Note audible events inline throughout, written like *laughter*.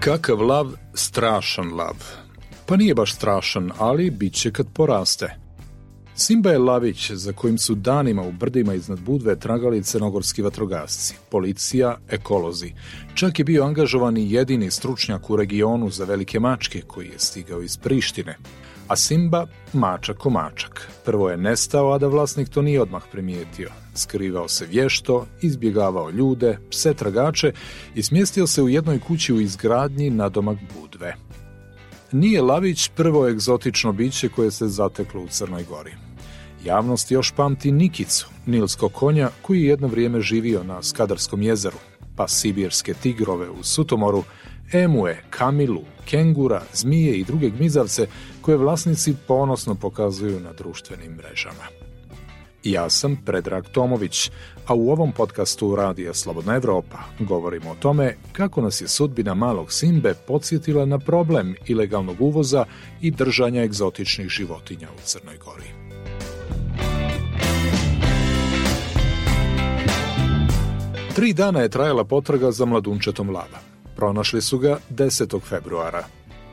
Kakav lav, strašan lav. Pa nije baš strašan, ali bit će kad poraste. Simba je lavić za kojim su danima u brdima iznad Budve tragali crnogorski vatrogasci, policija, ekolozi. Čak je bio angažovan i jedini stručnjak u regionu za velike mačke koji je stigao iz Prištine. A Simba, mačak ko mačak. Prvo je nestao, a da vlasnik to nije odmah primijetio. Skrivao se vješto, izbjegavao ljude, pse tragače i smjestio se u jednoj kući u izgradnji na domak Budve. Nije Lavić prvo egzotično biće koje se zateklo u Crnoj Gori. Javnost još pamti Nikicu, nilskog konja koji je jedno vrijeme živio na Skadarskom jezeru, pa sibirske tigrove u Sutomoru, emue, kamilu, kengura, zmije i druge gmizavce koje vlasnici ponosno pokazuju na društvenim mrežama. Ja sam Predrag Tomović, a u ovom podcastu Radija Slobodna Evropa govorimo o tome kako nas je sudbina malog Simbe podsjetila na problem ilegalnog uvoza i držanja egzotičnih životinja u Crnoj Gori. Tri dana je trajala potraga za mladunčetom lava. Pronašli su ga 10. februara.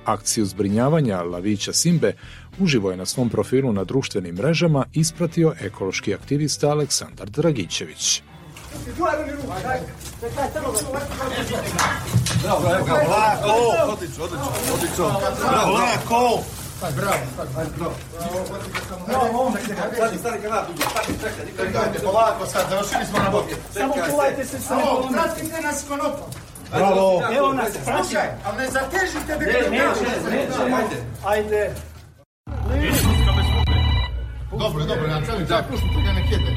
Akciju zbrinjavanja lavića Simbe uživo je na svom profilu na društvenim mrežama ispratio ekološki aktivista Aleksandar Dragićević. Samo čuvajte se samo. Pratite nas konopom. Bravo. Evo nas, Slušaj, ali ne zatežite da ne, ne, Ajde. Dobro, dobro, na cijeli tak, puštite ga nek jede.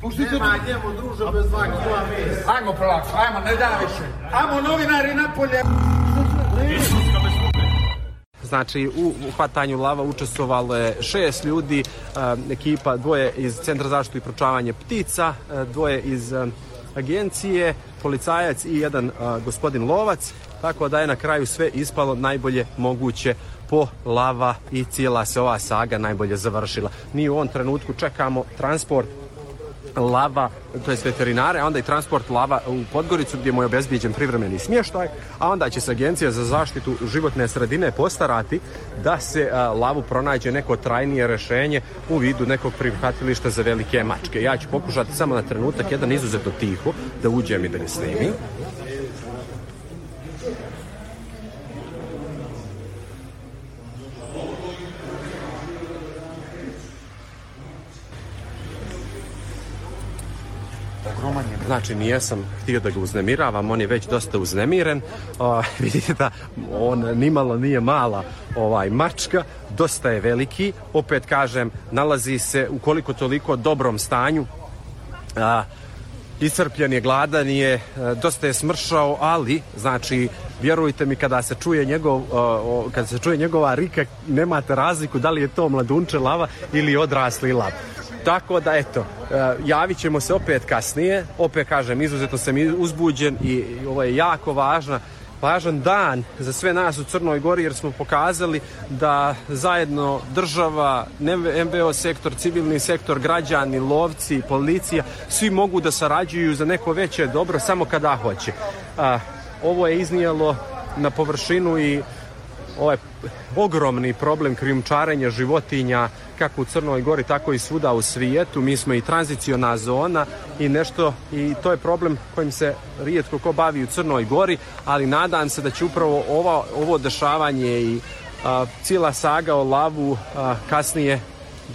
Puštite Nema njemu družo bez dva kila. Ajmo polako, ajmo, ne da više. Amo novinari napolje. Znači u hvatanju lava učestvovalo je šest ljudi, e, ekipa dvoje iz Centra zaštitu i pročavanje ptica, e, dvoje iz e, agencije, policajac i jedan gospodin lovac, tako da je na kraju sve ispalo najbolje moguće po lava i cijela se ova saga najbolje završila. Mi u ovom trenutku čekamo transport lava, to je veterinare, a onda i transport lava u Podgoricu gdje mu je obezbijeđen privremeni smještaj, a onda će se Agencija za zaštitu životne sredine postarati da se a, lavu pronađe neko trajnije rešenje u vidu nekog prihvatilišta za velike mačke. Ja ću pokušati samo na trenutak jedan izuzetno tiho da uđem i da ne snimim. Znači, nijesam htio da ga uznemiravam, on je već dosta uznemiren. O, *laughs* vidite da on nimalo nije mala ovaj mačka, dosta je veliki. Opet kažem, nalazi se u koliko toliko dobrom stanju. A, iscrpljen je, gladan je, dosta je smršao, ali, znači, vjerujte mi, kada se čuje njegov, kada se čuje njegova rika, nemate razliku da li je to mladunče lava ili odrasli lav. Tako da, eto, javit ćemo se opet kasnije. Opet kažem, izuzetno sam uzbuđen i ovo je jako važna važan dan za sve nas u Crnoj Gori jer smo pokazali da zajedno država, MBO sektor, civilni sektor, građani, lovci, policija, svi mogu da sarađuju za neko veće dobro samo kada hoće. A, ovo je iznijelo na površinu i ovaj ogromni problem krijumčarenja životinja kako u Crnoj Gori, tako i svuda u svijetu. Mi smo i tranziciona zona i nešto, i to je problem kojim se rijetko ko bavi u Crnoj Gori, ali nadam se da će upravo ovo, ovo dešavanje i a, cijela saga o lavu a, kasnije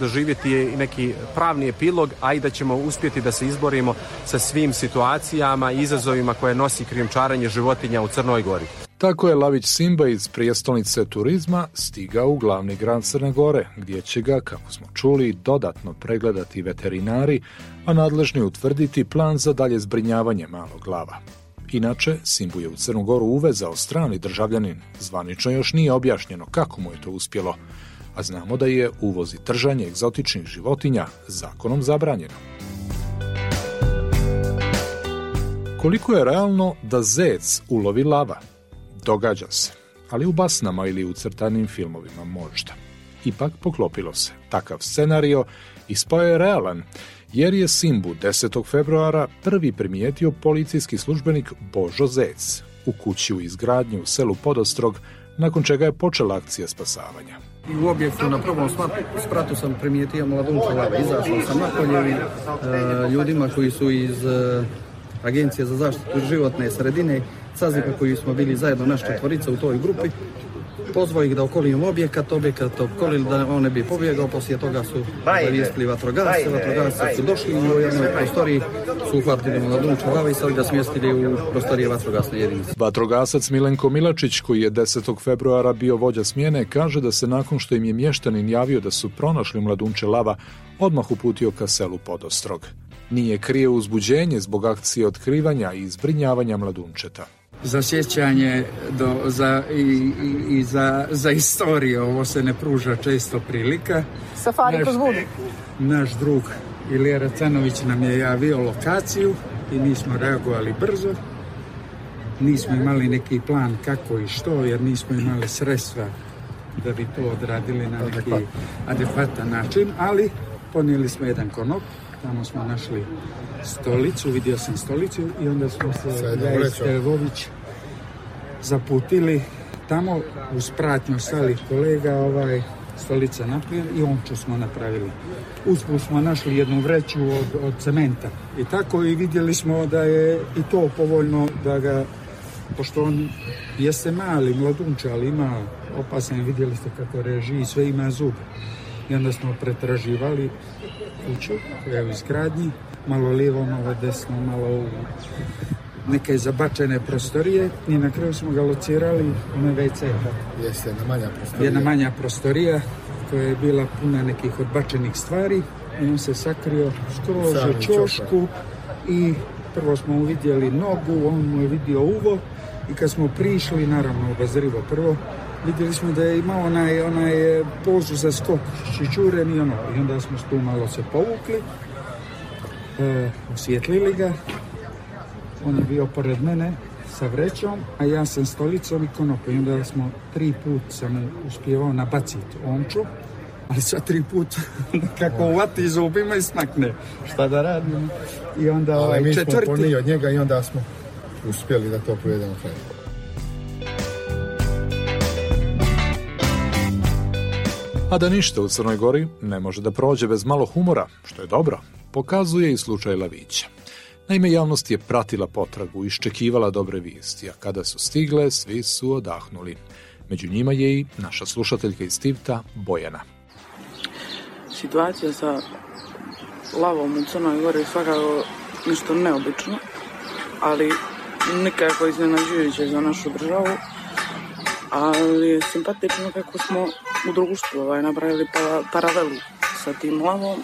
doživjeti i neki pravni epilog, a i da ćemo uspjeti da se izborimo sa svim situacijama i izazovima koje nosi krijumčarenje životinja u Crnoj Gori. Tako je Lavić Simba iz prijestolnice turizma stigao u glavni grad Crne Gore, gdje će ga, kako smo čuli, dodatno pregledati veterinari, a nadležni utvrditi plan za dalje zbrinjavanje malog lava. Inače, Simbu je u Crnu Goru uvezao strani državljanin. Zvanično još nije objašnjeno kako mu je to uspjelo, a znamo da je uvoz i tržanje egzotičnih životinja zakonom zabranjeno. Koliko je realno da zec ulovi lava? Događa se. ali u basnama ili u crtanim filmovima možda. Ipak poklopilo se. Takav scenario ispao je realan, jer je Simbu 10. februara prvi primijetio policijski službenik Božo Zec u kući u izgradnju u selu Podostrog, nakon čega je počela akcija spasavanja. I u objektu na prvom spratu sam primijetio mladunča lava. Izašao sam napolje e, ljudima koji su iz e, Agencije za zaštitu životne sredine, Cazika koji smo bili zajedno naš četvorica u toj grupi, pozvao ih da okolimo objekat, objekat okolili da on ne bi pobjegao, poslije toga su zavijestili vatrogasce, vatrogasce su došli i u jednoj prostoriji su uhvatili mladunča lava i sad ga smjestili u prostorije vatrogasne jedinice. Vatrogasac Milenko Milačić, koji je 10. februara bio vođa smjene, kaže da se nakon što im je mještanin javio da su pronašli mladunče lava, odmah uputio ka selu Podostrog. Nije krije uzbuđenje zbog akcije otkrivanja i zbrinjavanja mladunčeta za sjećanje do, za, i, i, i za, za istoriju. Ovo se ne pruža često prilika. Safari vodu. Naš drug Ilija Racanović nam je javio lokaciju i mi smo reagovali brzo. Nismo imali neki plan kako i što, jer nismo imali sredstva da bi to odradili na neki adekvatan način, ali ponijeli smo jedan konop, tamo smo našli stolicu, vidio sam stolicu i onda smo se ja i Stevović zaputili tamo uz pratnju stalih kolega ovaj, stolica naprijed i omču smo napravili. Usput smo našli jednu vreću od, od cementa i tako i vidjeli smo da je i to povoljno da ga pošto on jeste mali, mladunče, ali ima opasan, vidjeli ste kako reži, sve ima zube. I onda smo pretraživali kuću koja je u izgradnji malo lijevo, malo desno, malo u neke zabačene prostorije. I na kraju smo ga locirali u WC. Jeste, jedna manja prostorija. Jedna manja prostorija koja je bila puna nekih odbačenih stvari. I on se sakrio skroz u čošku i prvo smo uvidjeli nogu, on mu je vidio uvo. I kad smo prišli, naravno obazrivo prvo, vidjeli smo da je imao onaj, onaj pozu za skok šičuren i ono, i onda smo tu malo se povukli e, osvijetlili ga. On je bio pored mene sa vrećom, a ja sam stolicom i konopom. I onda smo tri put sam uspjevao nabaciti omču, ali sva tri put *laughs* kako uvati zubima i smakne. Šta da radim? I onda ali ovaj mi četvrti... smo od njega i onda smo uspjeli da to povedemo kraj. A da ništa u Crnoj Gori ne može da prođe bez malo humora, što je dobro, pokazuje i slučaj Lavića. Naime, javnost je pratila potragu, iščekivala dobre vijesti, a kada su stigle, svi su odahnuli. Među njima je i naša slušateljka iz Tivta, Bojana. Situacija sa lavom u Crnoj Gori je svakako nešto neobično, ali nikako iznenađujuće za našu državu, ali je simpatično kako smo u društvu ovaj, napravili pa, paralelu sa tim lavom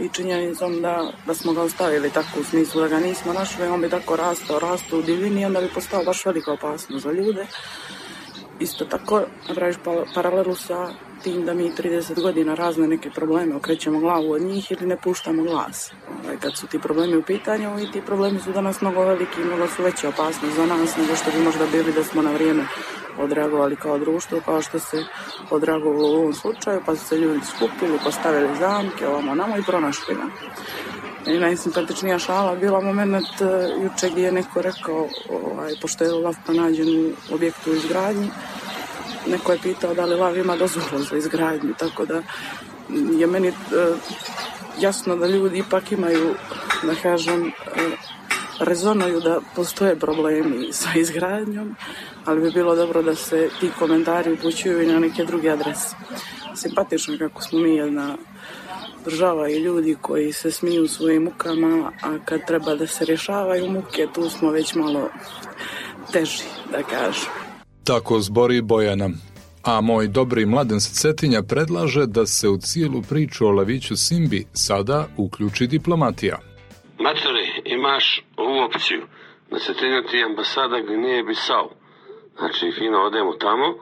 i činjenicom da, da smo ga ostavili tako u smislu da ga nismo našli, on bi tako rastao, rastao u divini i onda bi postao baš velika opasnost za ljude. Isto tako napraviš paralelu sa tim da mi 30 godina razne neke probleme okrećemo glavu od njih ili ne puštamo glas. Ovaj, kad su ti problemi u pitanju i ti problemi su danas mnogo veliki i mnogo su veće opasnost za nas nego što bi možda bili da smo na vrijeme odreagovali kao društvo, kao što se odreagovalo u ovom slučaju, pa su se ljudi skupili, postavili zamke, ovamo namo i pronašli ga. I najsimpatičnija šala bila moment uh, juče gdje je neko rekao, ovaj, pošto je lav pronađen u objektu izgradnji, neko je pitao da li lav ima dozvolu za izgradnju, tako da je meni uh, jasno da ljudi ipak imaju, da kažem, uh, rezonuju da postoje problemi sa izgradnjom, ali bi bilo dobro da se ti komentari upućuju i na neke druge adrese. Simpatično kako smo mi jedna država i ljudi koji se smiju svojim mukama, a kad treba da se rješavaju muke, tu smo već malo teži, da kažem. Tako zbori Bojana. A moj dobri mladen Cetinja predlaže da se u cijelu priču o Laviću Simbi sada uključi diplomatija. Matori, imaš ovu opciju da se ti ambasada Gvineje Bisao. Znači, fino odemo tamo,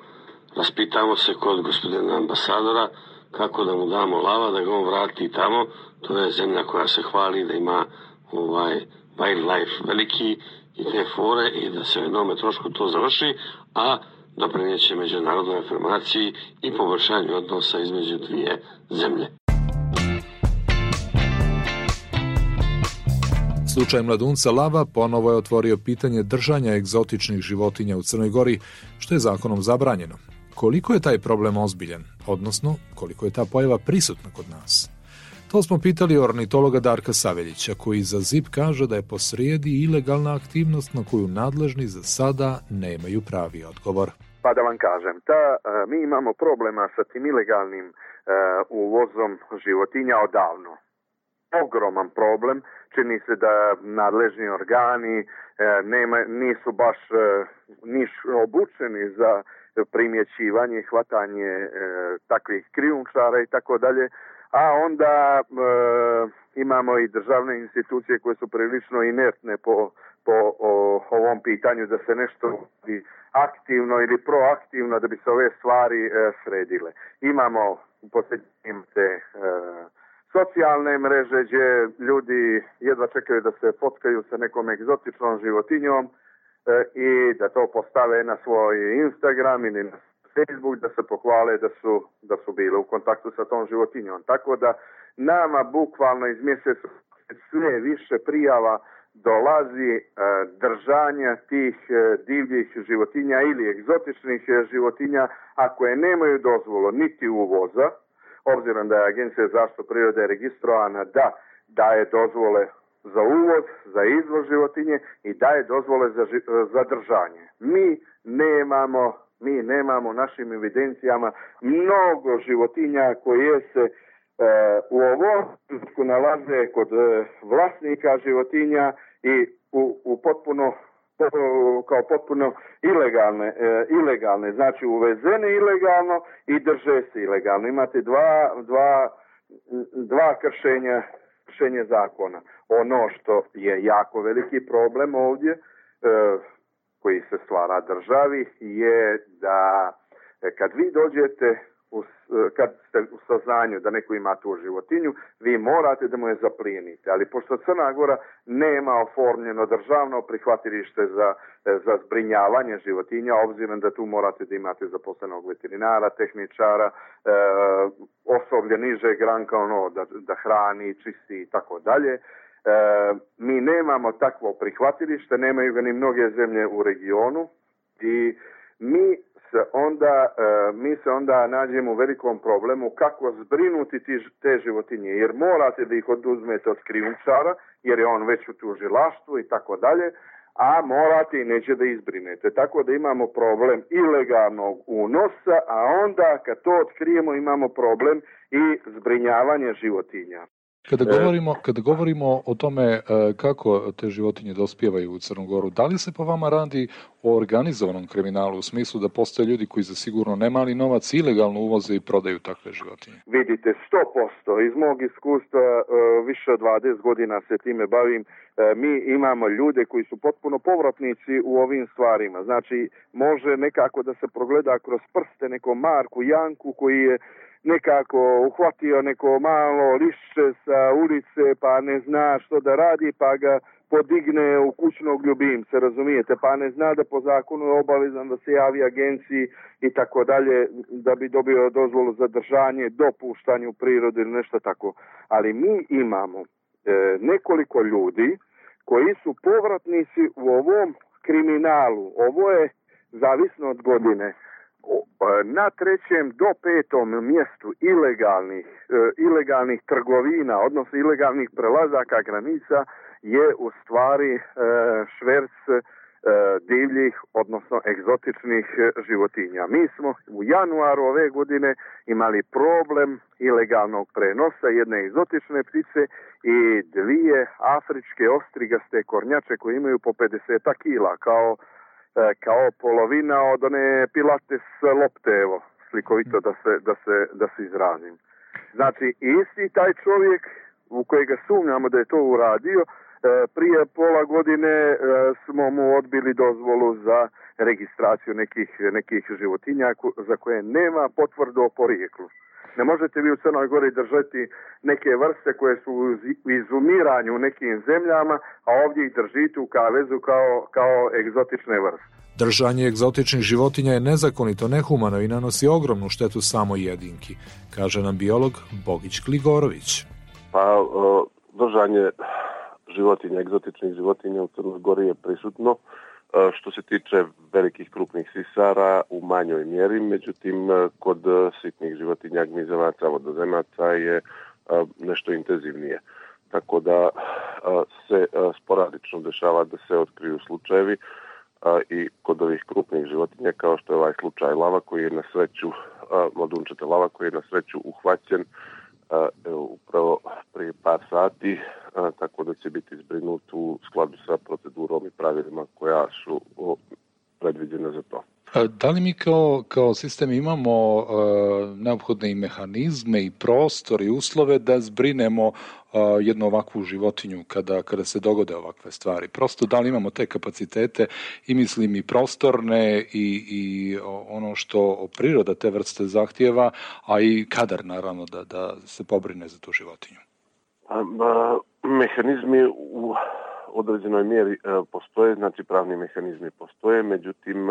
raspitamo se kod gospodina ambasadora kako da mu damo lava, da ga on vrati tamo. To je zemlja koja se hvali da ima ovaj wildlife veliki i te fore i da se u jednome trošku to završi, a doprineće međunarodnoj afirmaciji i poboljšanju odnosa između dvije zemlje. Slučaj mladunca Lava ponovo je otvorio pitanje držanja egzotičnih životinja u Crnoj Gori, što je zakonom zabranjeno. Koliko je taj problem ozbiljan, odnosno koliko je ta pojava prisutna kod nas? To smo pitali ornitologa Darka Saveljića, koji za ZIP kaže da je posrijedi ilegalna aktivnost na koju nadležni za sada nemaju pravi odgovor. Pa da vam kažem, ta, e, mi imamo problema sa tim ilegalnim e, uvozom životinja odavno. Ogroman problem, čini se da nadležni organi e, nema, nisu baš niš obučeni za primjećivanje, hvatanje e, takvih krijumčara i tako dalje, a onda e, imamo i državne institucije koje su prilično inertne po, po o, ovom pitanju da se nešto aktivno ili proaktivno da bi se ove stvari e, sredile. Imamo posljednjim te e, socijalne mreže gdje ljudi jedva čekaju da se fotkaju sa nekom egzotičnom životinjom, E, i da to postave na svoj Instagram ili na Facebook da se pohvale da su, da su bili u kontaktu sa tom životinjom. Tako da nama bukvalno iz mjeseca sve više prijava dolazi e, držanja tih e, divljih životinja ili egzotičnih životinja, a koje nemaju dozvolu niti uvoza, obzirom da je Agencija zaštitu prirode registrovana da daje dozvole za uvoz, za izvoz životinje i daje dozvole za, za držanje. Mi nemamo, mi nemamo našim evidencijama mnogo životinja koje se e, u ovom nalaze kod e, vlasnika životinja i u, u potpuno kao potpuno ilegalne, e, ilegalne, znači uvezene ilegalno i drže se ilegalno. Imate dva, dva, dva kršenja kršenje zakona. Ono što je jako veliki problem ovdje, e, koji se stvara državi, je da kad vi dođete u, e, kad ste u saznanju da neko ima tu životinju, vi morate da mu je zaplijenite. Ali pošto Crna Gora nema oformljeno državno prihvatilište za, e, za zbrinjavanje životinja, obzirom da tu morate da imate zaposlenog veterinara, tehničara, e, osoblje niže granka, ono, da, da hrani, čisti i tako dalje. E, mi nemamo takvo prihvatilište, nemaju ga ni mnoge zemlje u regionu i mi se onda, e, mi se onda nađemo u velikom problemu kako zbrinuti te životinje, jer morate da ih oduzmete od krijumčara, jer je on već u tužilaštvu i tako dalje, a morate i neće da izbrinete. Tako da imamo problem ilegalnog unosa, a onda kad to otkrijemo imamo problem i zbrinjavanje životinja. Kada e, govorimo, kada govorimo o tome e, kako te životinje dospijevaju u Crnogoru, da li se po vama radi o organizovanom kriminalu u smislu da postoje ljudi koji za sigurno nemali novac ilegalno uvoze i prodaju takve životinje? Vidite, 100%. Iz mog iskustva e, više od 20 godina se time bavim. Mi imamo ljude koji su potpuno povratnici u ovim stvarima. Znači, može nekako da se progleda kroz prste nekom Marku Janku koji je nekako uhvatio neko malo lišće sa ulice pa ne zna što da radi pa ga podigne u kućnog ljubimca, razumijete, pa ne zna da po zakonu je obavezan da se javi agenciji i tako dalje, da bi dobio dozvolu za držanje, dopuštanje u prirodu ili nešto tako. Ali mi imamo e, nekoliko ljudi koji su povratnici u ovom kriminalu. Ovo je zavisno od godine na trećem do petom mjestu ilegalnih, e, ilegalnih trgovina, odnosno ilegalnih prelazaka granica je u stvari e, šverc e, divljih, odnosno egzotičnih životinja. Mi smo u januaru ove godine imali problem ilegalnog prenosa jedne egzotične ptice i dvije afričke ostrigaste kornjače koje imaju po 50 kila kao kao polovina od one pilates lopte, evo, slikovito da se, da se, da se izrazim. Znači, isti taj čovjek u kojega sumnjamo da je to uradio, e, prije pola godine e, smo mu odbili dozvolu za registraciju nekih, nekih životinja za koje nema potvrdu o porijeklu. Ne možete vi u Crnoj Gori držati neke vrste koje su u izumiranju u nekim zemljama, a ovdje ih držite u kavezu kao, kao egzotične vrste. Držanje egzotičnih životinja je nezakonito, nehumano i nanosi ogromnu štetu samoj jedinki, kaže nam biolog Bogić Kligorović. Pa držanje životinja, egzotičnih životinja u Crnoj Gori je prisutno. Što se tiče velikih krupnih sisara u manjoj mjeri, međutim kod sitnih životinja, gmizevaca, vodozemaca je nešto intenzivnije. Tako da se sporadično dešava da se otkriju slučajevi i kod ovih krupnih životinja kao što je ovaj slučaj lava koji je na sreću, mladunčete lava koji je na sreću uhvaćen upravo prije par sati, tako da će biti zbrinut u skladu sa procedurom i pravilima koja su predviđene za to. Da li mi kao, kao sistem imamo uh, neophodne i mehanizme i prostor i uslove da zbrinemo uh, jednu ovakvu životinju kada, kada se dogode ovakve stvari? Prosto da li imamo te kapacitete i mislim i prostorne i, i ono što priroda te vrste zahtjeva, a i kadar naravno da, da se pobrine za tu životinju? Mehanizmi u određenoj mjeri postoje, znači pravni mehanizmi postoje, međutim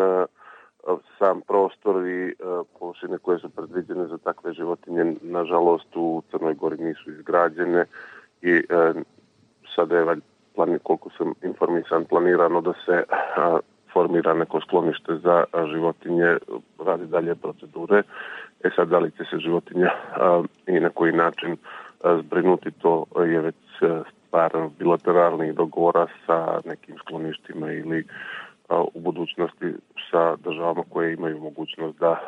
sam prostor i površine koje su predviđene za takve životinje nažalost u Crnoj Gori nisu izgrađene i sada je plan, koliko sam informisan planirano da se formira neko sklonište za životinje radi dalje procedure. E sad da li će se životinja i na koji način zbrinuti to je već stvar bilateralnih dogovora sa nekim skloništima ili u budućnosti sa državama koje imaju mogućnost da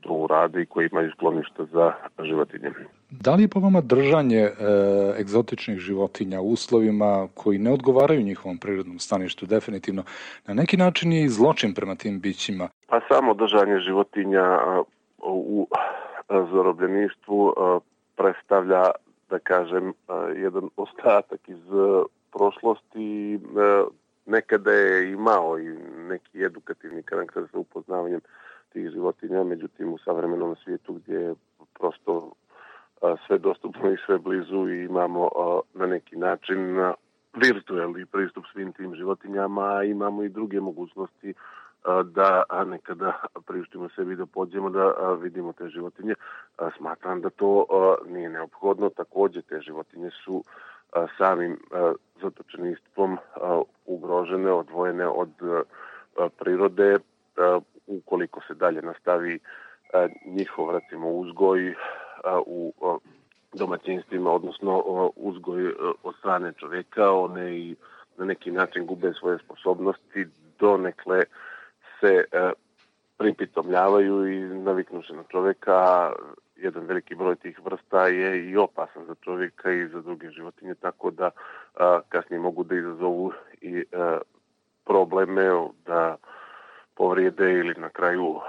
to urade i koje imaju sklonište za životinje. Da li je po vama držanje e, egzotičnih životinja u uslovima koji ne odgovaraju njihovom prirodnom staništu definitivno na neki način je i zločin prema tim bićima? Pa samo držanje životinja u zarobljeništvu predstavlja da kažem jedan ostatak iz prošlosti. Nekada je imao i neki edukativni karakter sa upoznavanjem tih životinja, međutim u savremenom svijetu gdje je prosto sve dostupno i sve blizu i imamo na neki način virtualni pristup svim tim životinjama, a imamo i druge mogućnosti da nekada priuštimo sebi da pođemo da vidimo te životinje. Smatram da to nije neophodno. Takođe te životinje su samim zatočenistvom ugrožene, odvojene od prirode, ukoliko se dalje nastavi njihov, recimo, uzgoj u domaćinstvima, odnosno uzgoj od strane čoveka, one i na neki način gube svoje sposobnosti, donekle se pripitomljavaju i naviknu se na čoveka, jedan veliki broj tih vrsta je i opasan za čovjeka i za druge životinje, tako da a, kasnije mogu da izazovu i a, probleme da povrijede ili na kraju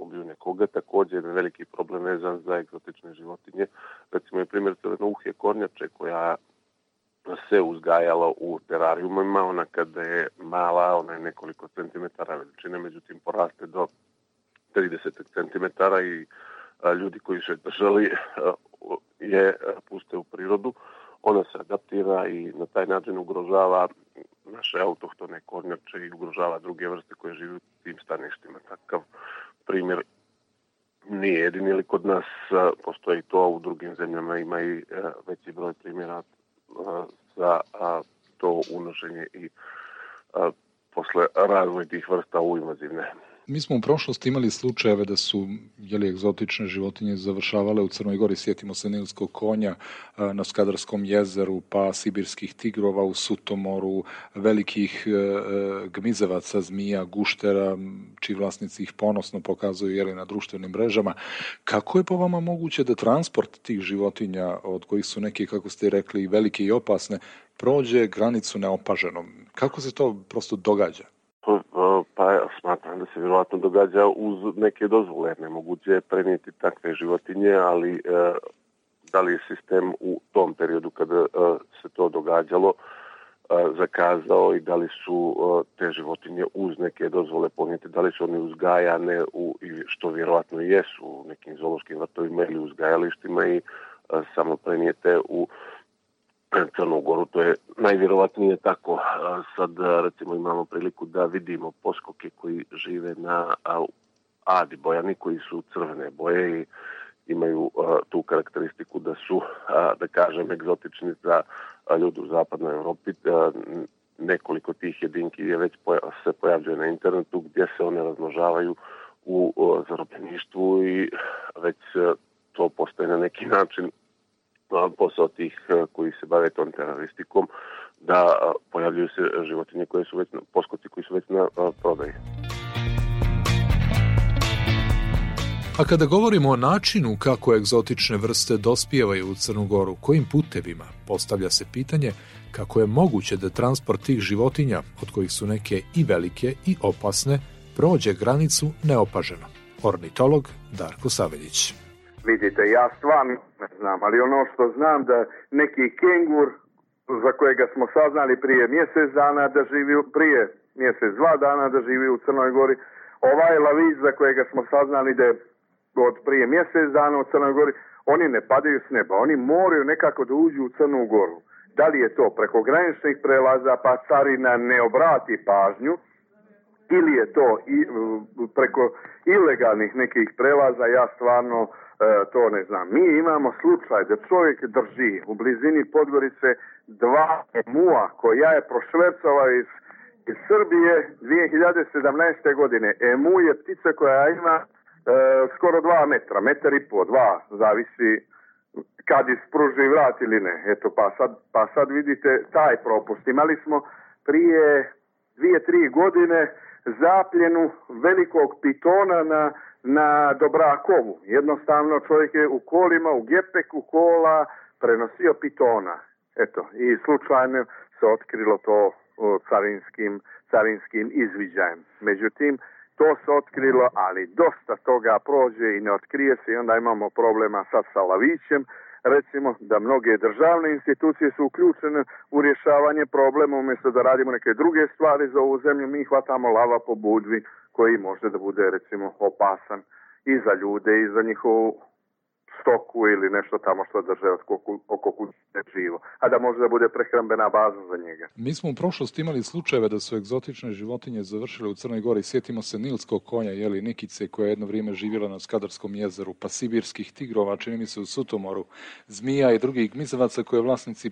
ubiju nekoga. Također je veliki problem vezan za egzotične životinje. Recimo je primjer crveno uhje kornjače koja se uzgajala u terarijumima, ona kada je mala, ona je nekoliko centimetara veličine, međutim poraste do 30 centimetara i ljudi koji su je držali je puste u prirodu. Ona se adaptira i na taj način ugrožava naše autohtone kornjače i ugrožava druge vrste koje žive u tim staništima. Takav primjer nije jedini ili kod nas postoji to, u drugim zemljama ima i veći broj primjera za to unošenje i posle razvoj tih vrsta u invazivne Mi smo u prošlosti imali slučajeve da su jeli, egzotične životinje završavale u Crnoj Gori, sjetimo se Nilskog konja na Skadarskom jezeru, pa sibirskih tigrova u Sutomoru, velikih gmizevaca, zmija, guštera, čiji vlasnici ih ponosno pokazuju jeli, na društvenim mrežama. Kako je po vama moguće da transport tih životinja, od kojih su neki, kako ste rekli, velike i opasne, prođe granicu neopaženom? Kako se to prosto događa? Pa smatram da se vjerovatno događa uz neke dozvole. Nemoguće je prenijeti takve životinje, ali e, da li je sistem u tom periodu kada e, se to događalo e, zakazao i da li su te životinje uz neke dozvole ponijete, da li su one uzgajane u, što vjerovatno jesu u nekim zoološkim vrtovima ili uzgajalištima i samo prenijete u Crnu Goru, to je najvjerovatnije tako. Sad recimo imamo priliku da vidimo poskoke koji žive na Adi Bojani koji su crvene boje i imaju tu karakteristiku da su, da kažem, egzotični za ljudi u zapadnoj Europi. Nekoliko tih jedinki je već se pojavljuje na internetu gdje se one razmnožavaju u zarobljeništvu i već to postaje na neki način posao tih koji se bave tom teroristikom da pojavljuju se životinje koje su već na, poskoci koji su već na prodaji. A kada govorimo o načinu kako egzotične vrste dospijevaju u Crnu Goru, kojim putevima, postavlja se pitanje kako je moguće da transport tih životinja, od kojih su neke i velike i opasne, prođe granicu neopaženo. Ornitolog Darko Saveljić. Vidite, ja stvarno ne znam, ali ono što znam da neki kengur za kojega smo saznali prije mjesec dana da živi, prije mjesec dva dana da živi u Crnoj Gori, ovaj lavić za kojega smo saznali da je od prije mjesec dana u Crnoj Gori, oni ne padaju s neba, oni moraju nekako da uđu u Crnu Goru. Da li je to preko graničnih prelaza pa carina ne obrati pažnju, ili je to i, preko ilegalnih nekih prelaza, ja stvarno e, to ne znam. Mi imamo slučaj da čovjek drži u blizini Podgorice dva mua koja je prošvercovao iz, iz Srbije 2017. godine. Emu je ptica koja ima e, skoro dva metra, metar i po, dva, zavisi kad ispruži vrat ili ne. Eto, pa sad, pa sad vidite taj propust. Imali smo prije dvije, tri godine zapljenu velikog pitona na, na Dobrakovu. Jednostavno čovjek je u kolima, u gepeku kola prenosio pitona. Eto, i slučajno se otkrilo to carinskim, carinskim izviđajem. Međutim, to se otkrilo, ali dosta toga prođe i ne otkrije se i onda imamo problema sa lavićem, recimo da mnoge državne institucije su uključene u rješavanje problema umjesto da radimo neke druge stvari za ovu zemlju, mi hvatamo lava po budvi koji može da bude recimo opasan i za ljude i za njihovu stoku ili nešto tamo što drže oko kuće živo, a da može da bude prehrambena baza za njega. Mi smo u prošlosti imali slučajeve da su egzotične životinje završile u Crnoj Gori. Sjetimo se Nilskog konja, jeli Nikice, koja je jedno vrijeme živjela na Skadarskom jezeru, pa sibirskih tigrova, čini mi se u Sutomoru, zmija i drugih gmizavaca koje vlasnici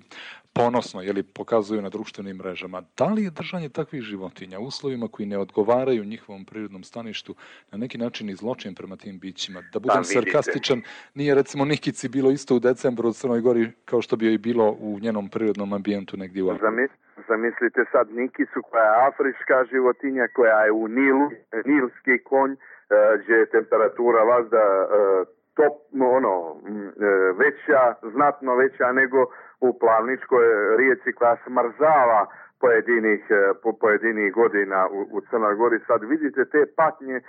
ponosno jeli, pokazuju na društvenim mrežama. Da li je držanje takvih životinja u uslovima koji ne odgovaraju njihovom prirodnom staništu na neki način i zločin prema tim bićima? Da budem pa, sarkastičan, nije recimo Nikici bilo isto u decembru u Crnoj Gori kao što bi joj bilo u njenom prirodnom ambijentu negdje u Zamislite sad Nikicu koja je afrička životinja, koja je u Nilu, nilski konj, e, gdje je temperatura vazda e, top, ono, e, veća, znatno veća nego u Plavničkoj rijeci koja smrzava pojedinih, po pojedinih godina u, u Crnoj Gori. Sad vidite te patnje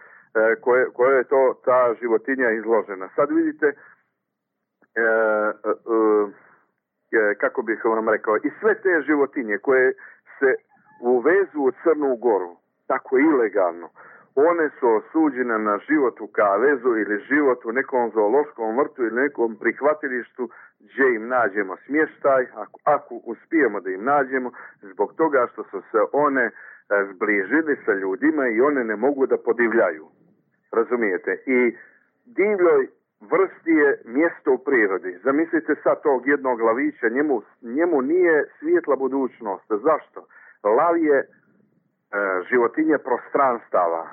koje, koje je to ta životinja izložena. Sad vidite kako bih vam rekao, i sve te životinje koje se uvezu u Crnu Goru, tako ilegalno, one su osuđene na život u kavezu ili život u nekom zoološkom vrtu ili nekom prihvatilištu gdje im nađemo smještaj, ako, ako uspijemo da im nađemo, zbog toga što su se one zbližili sa ljudima i one ne mogu da podivljaju. Razumijete? I divljoj vrsti je mjesto u prirodi. Zamislite sad tog jednog lavića, njemu, njemu nije svijetla budućnost. Zašto? Lav je e, životinje prostranstava.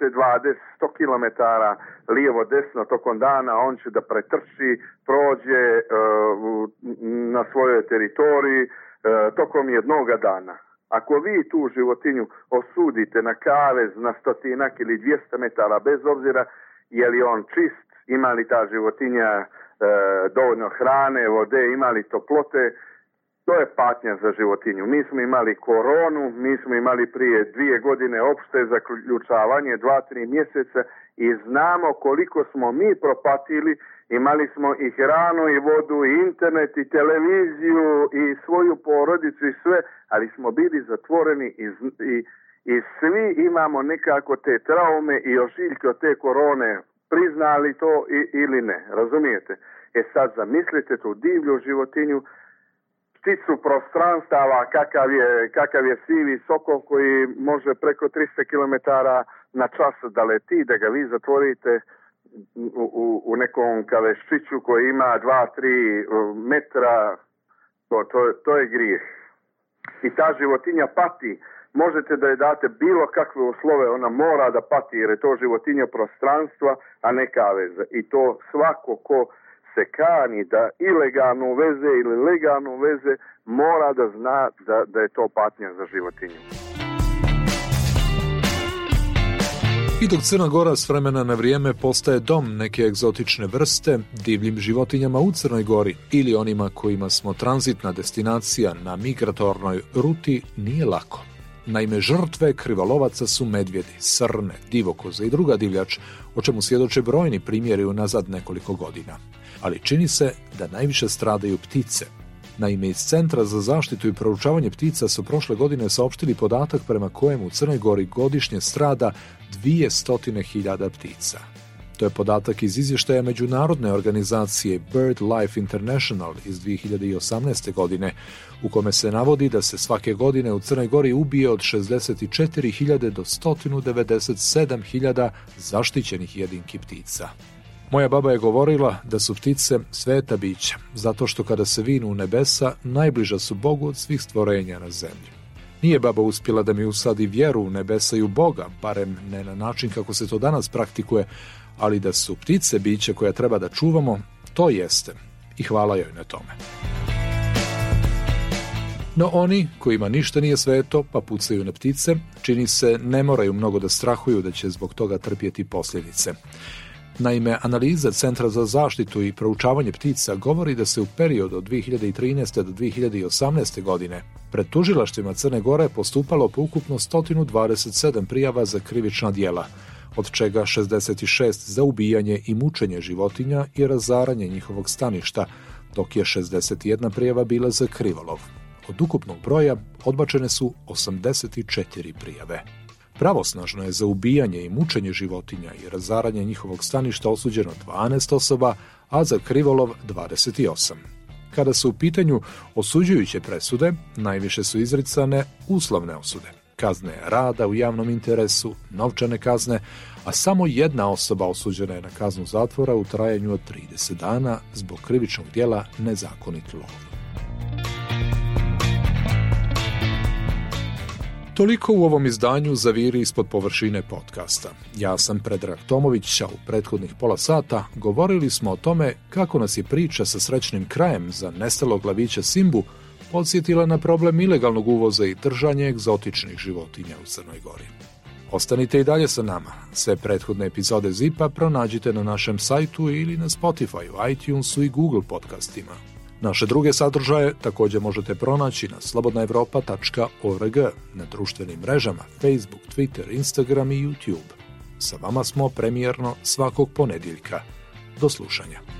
10, 20, 100 km lijevo, desno tokom dana, on će da pretrči, prođe e, na svojoj teritoriji e, tokom jednoga dana. Ako vi tu životinju osudite na kavez na stotinak ili 200 metara, bez obzira je li on čist, ima li ta životinja e, dovoljno hrane, vode, ima li toplote, to je patnja za životinju. Mi smo imali koronu, mi smo imali prije dvije godine opšte zaključavanje, dva, tri mjeseca i znamo koliko smo mi propatili, imali smo i hranu i vodu i internet i televiziju i svoju porodicu i sve, ali smo bili zatvoreni i, i, i svi imamo nekako te traume i ošiljke od te korone priznali to i, ili ne, razumijete? E sad zamislite tu divlju životinju, pticu prostranstava, kakav je, kakav je sivi sokol koji može preko 300 km na čas da leti, da ga vi zatvorite u, u, u nekom kaveščiću koji ima 2-3 metra, to, to, to je grijeh. I ta životinja pati, možete da je date bilo kakve uslove, ona mora da pati jer je to životinja prostranstva, a ne kaveza. I to svako ko se kani da ilegalno veze ili legalno veze mora da zna da, da je to patnja za životinju. I dok Crna Gora s vremena na vrijeme postaje dom neke egzotične vrste, divljim životinjama u Crnoj Gori ili onima kojima smo tranzitna destinacija na migratornoj ruti nije lako. Naime, žrtve krivolovaca su medvjedi, srne, divokoze i druga divljač, o čemu svjedoče brojni primjeri unazad nekoliko godina. Ali čini se da najviše stradaju ptice. Naime, iz Centra za zaštitu i proučavanje ptica su prošle godine saopštili podatak prema kojem u Crnoj Gori godišnje strada 200.000 ptica. To je podatak iz izvještaja međunarodne organizacije Bird Life International iz 2018. godine, u kome se navodi da se svake godine u Crnoj Gori ubije od 64.000 do 197.000 zaštićenih jedinki ptica. Moja baba je govorila da su ptice sveta bića, zato što kada se vinu u nebesa, najbliža su Bogu od svih stvorenja na zemlji. Nije baba uspjela da mi usadi vjeru u nebesa i u Boga, barem ne na način kako se to danas praktikuje, ali da su ptice biće koja treba da čuvamo, to jeste. I hvala joj na tome. No oni, kojima ništa nije sveto, pa pucaju na ptice, čini se ne moraju mnogo da strahuju da će zbog toga trpjeti posljedice. Naime, analiza Centra za zaštitu i proučavanje ptica govori da se u periodu od 2013. do 2018. godine pred tužilaštvima Crne Gore postupalo po ukupno 127 prijava za krivična dijela, od čega 66 za ubijanje i mučenje životinja i razaranje njihovog staništa, dok je 61 prijava bila za krivolov. Od ukupnog broja odbačene su 84 prijave. Pravosnažno je za ubijanje i mučenje životinja i razaranje njihovog staništa osuđeno 12 osoba, a za krivolov 28. Kada su u pitanju osuđujuće presude, najviše su izricane uslovne osude, kazne rada u javnom interesu, novčane kazne, a samo jedna osoba osuđena je na kaznu zatvora u trajanju od 30 dana zbog krivičnog dijela nezakonit lov. Toliko u ovom izdanju zaviri ispod površine podcasta. Ja sam Predrag Tomović, a u prethodnih pola sata govorili smo o tome kako nas je priča sa srećnim krajem za nestalog glavića Simbu podsjetila na problem ilegalnog uvoza i držanja egzotičnih životinja u Crnoj Gori. Ostanite i dalje sa nama. Sve prethodne epizode Zipa pronađite na našem sajtu ili na Spotify, iTunesu i Google podcastima. Naše druge sadržaje također možete pronaći na slobodnaevropa.org, na društvenim mrežama Facebook, Twitter, Instagram i YouTube. Sa vama smo premijerno svakog ponedjeljka. Do slušanja.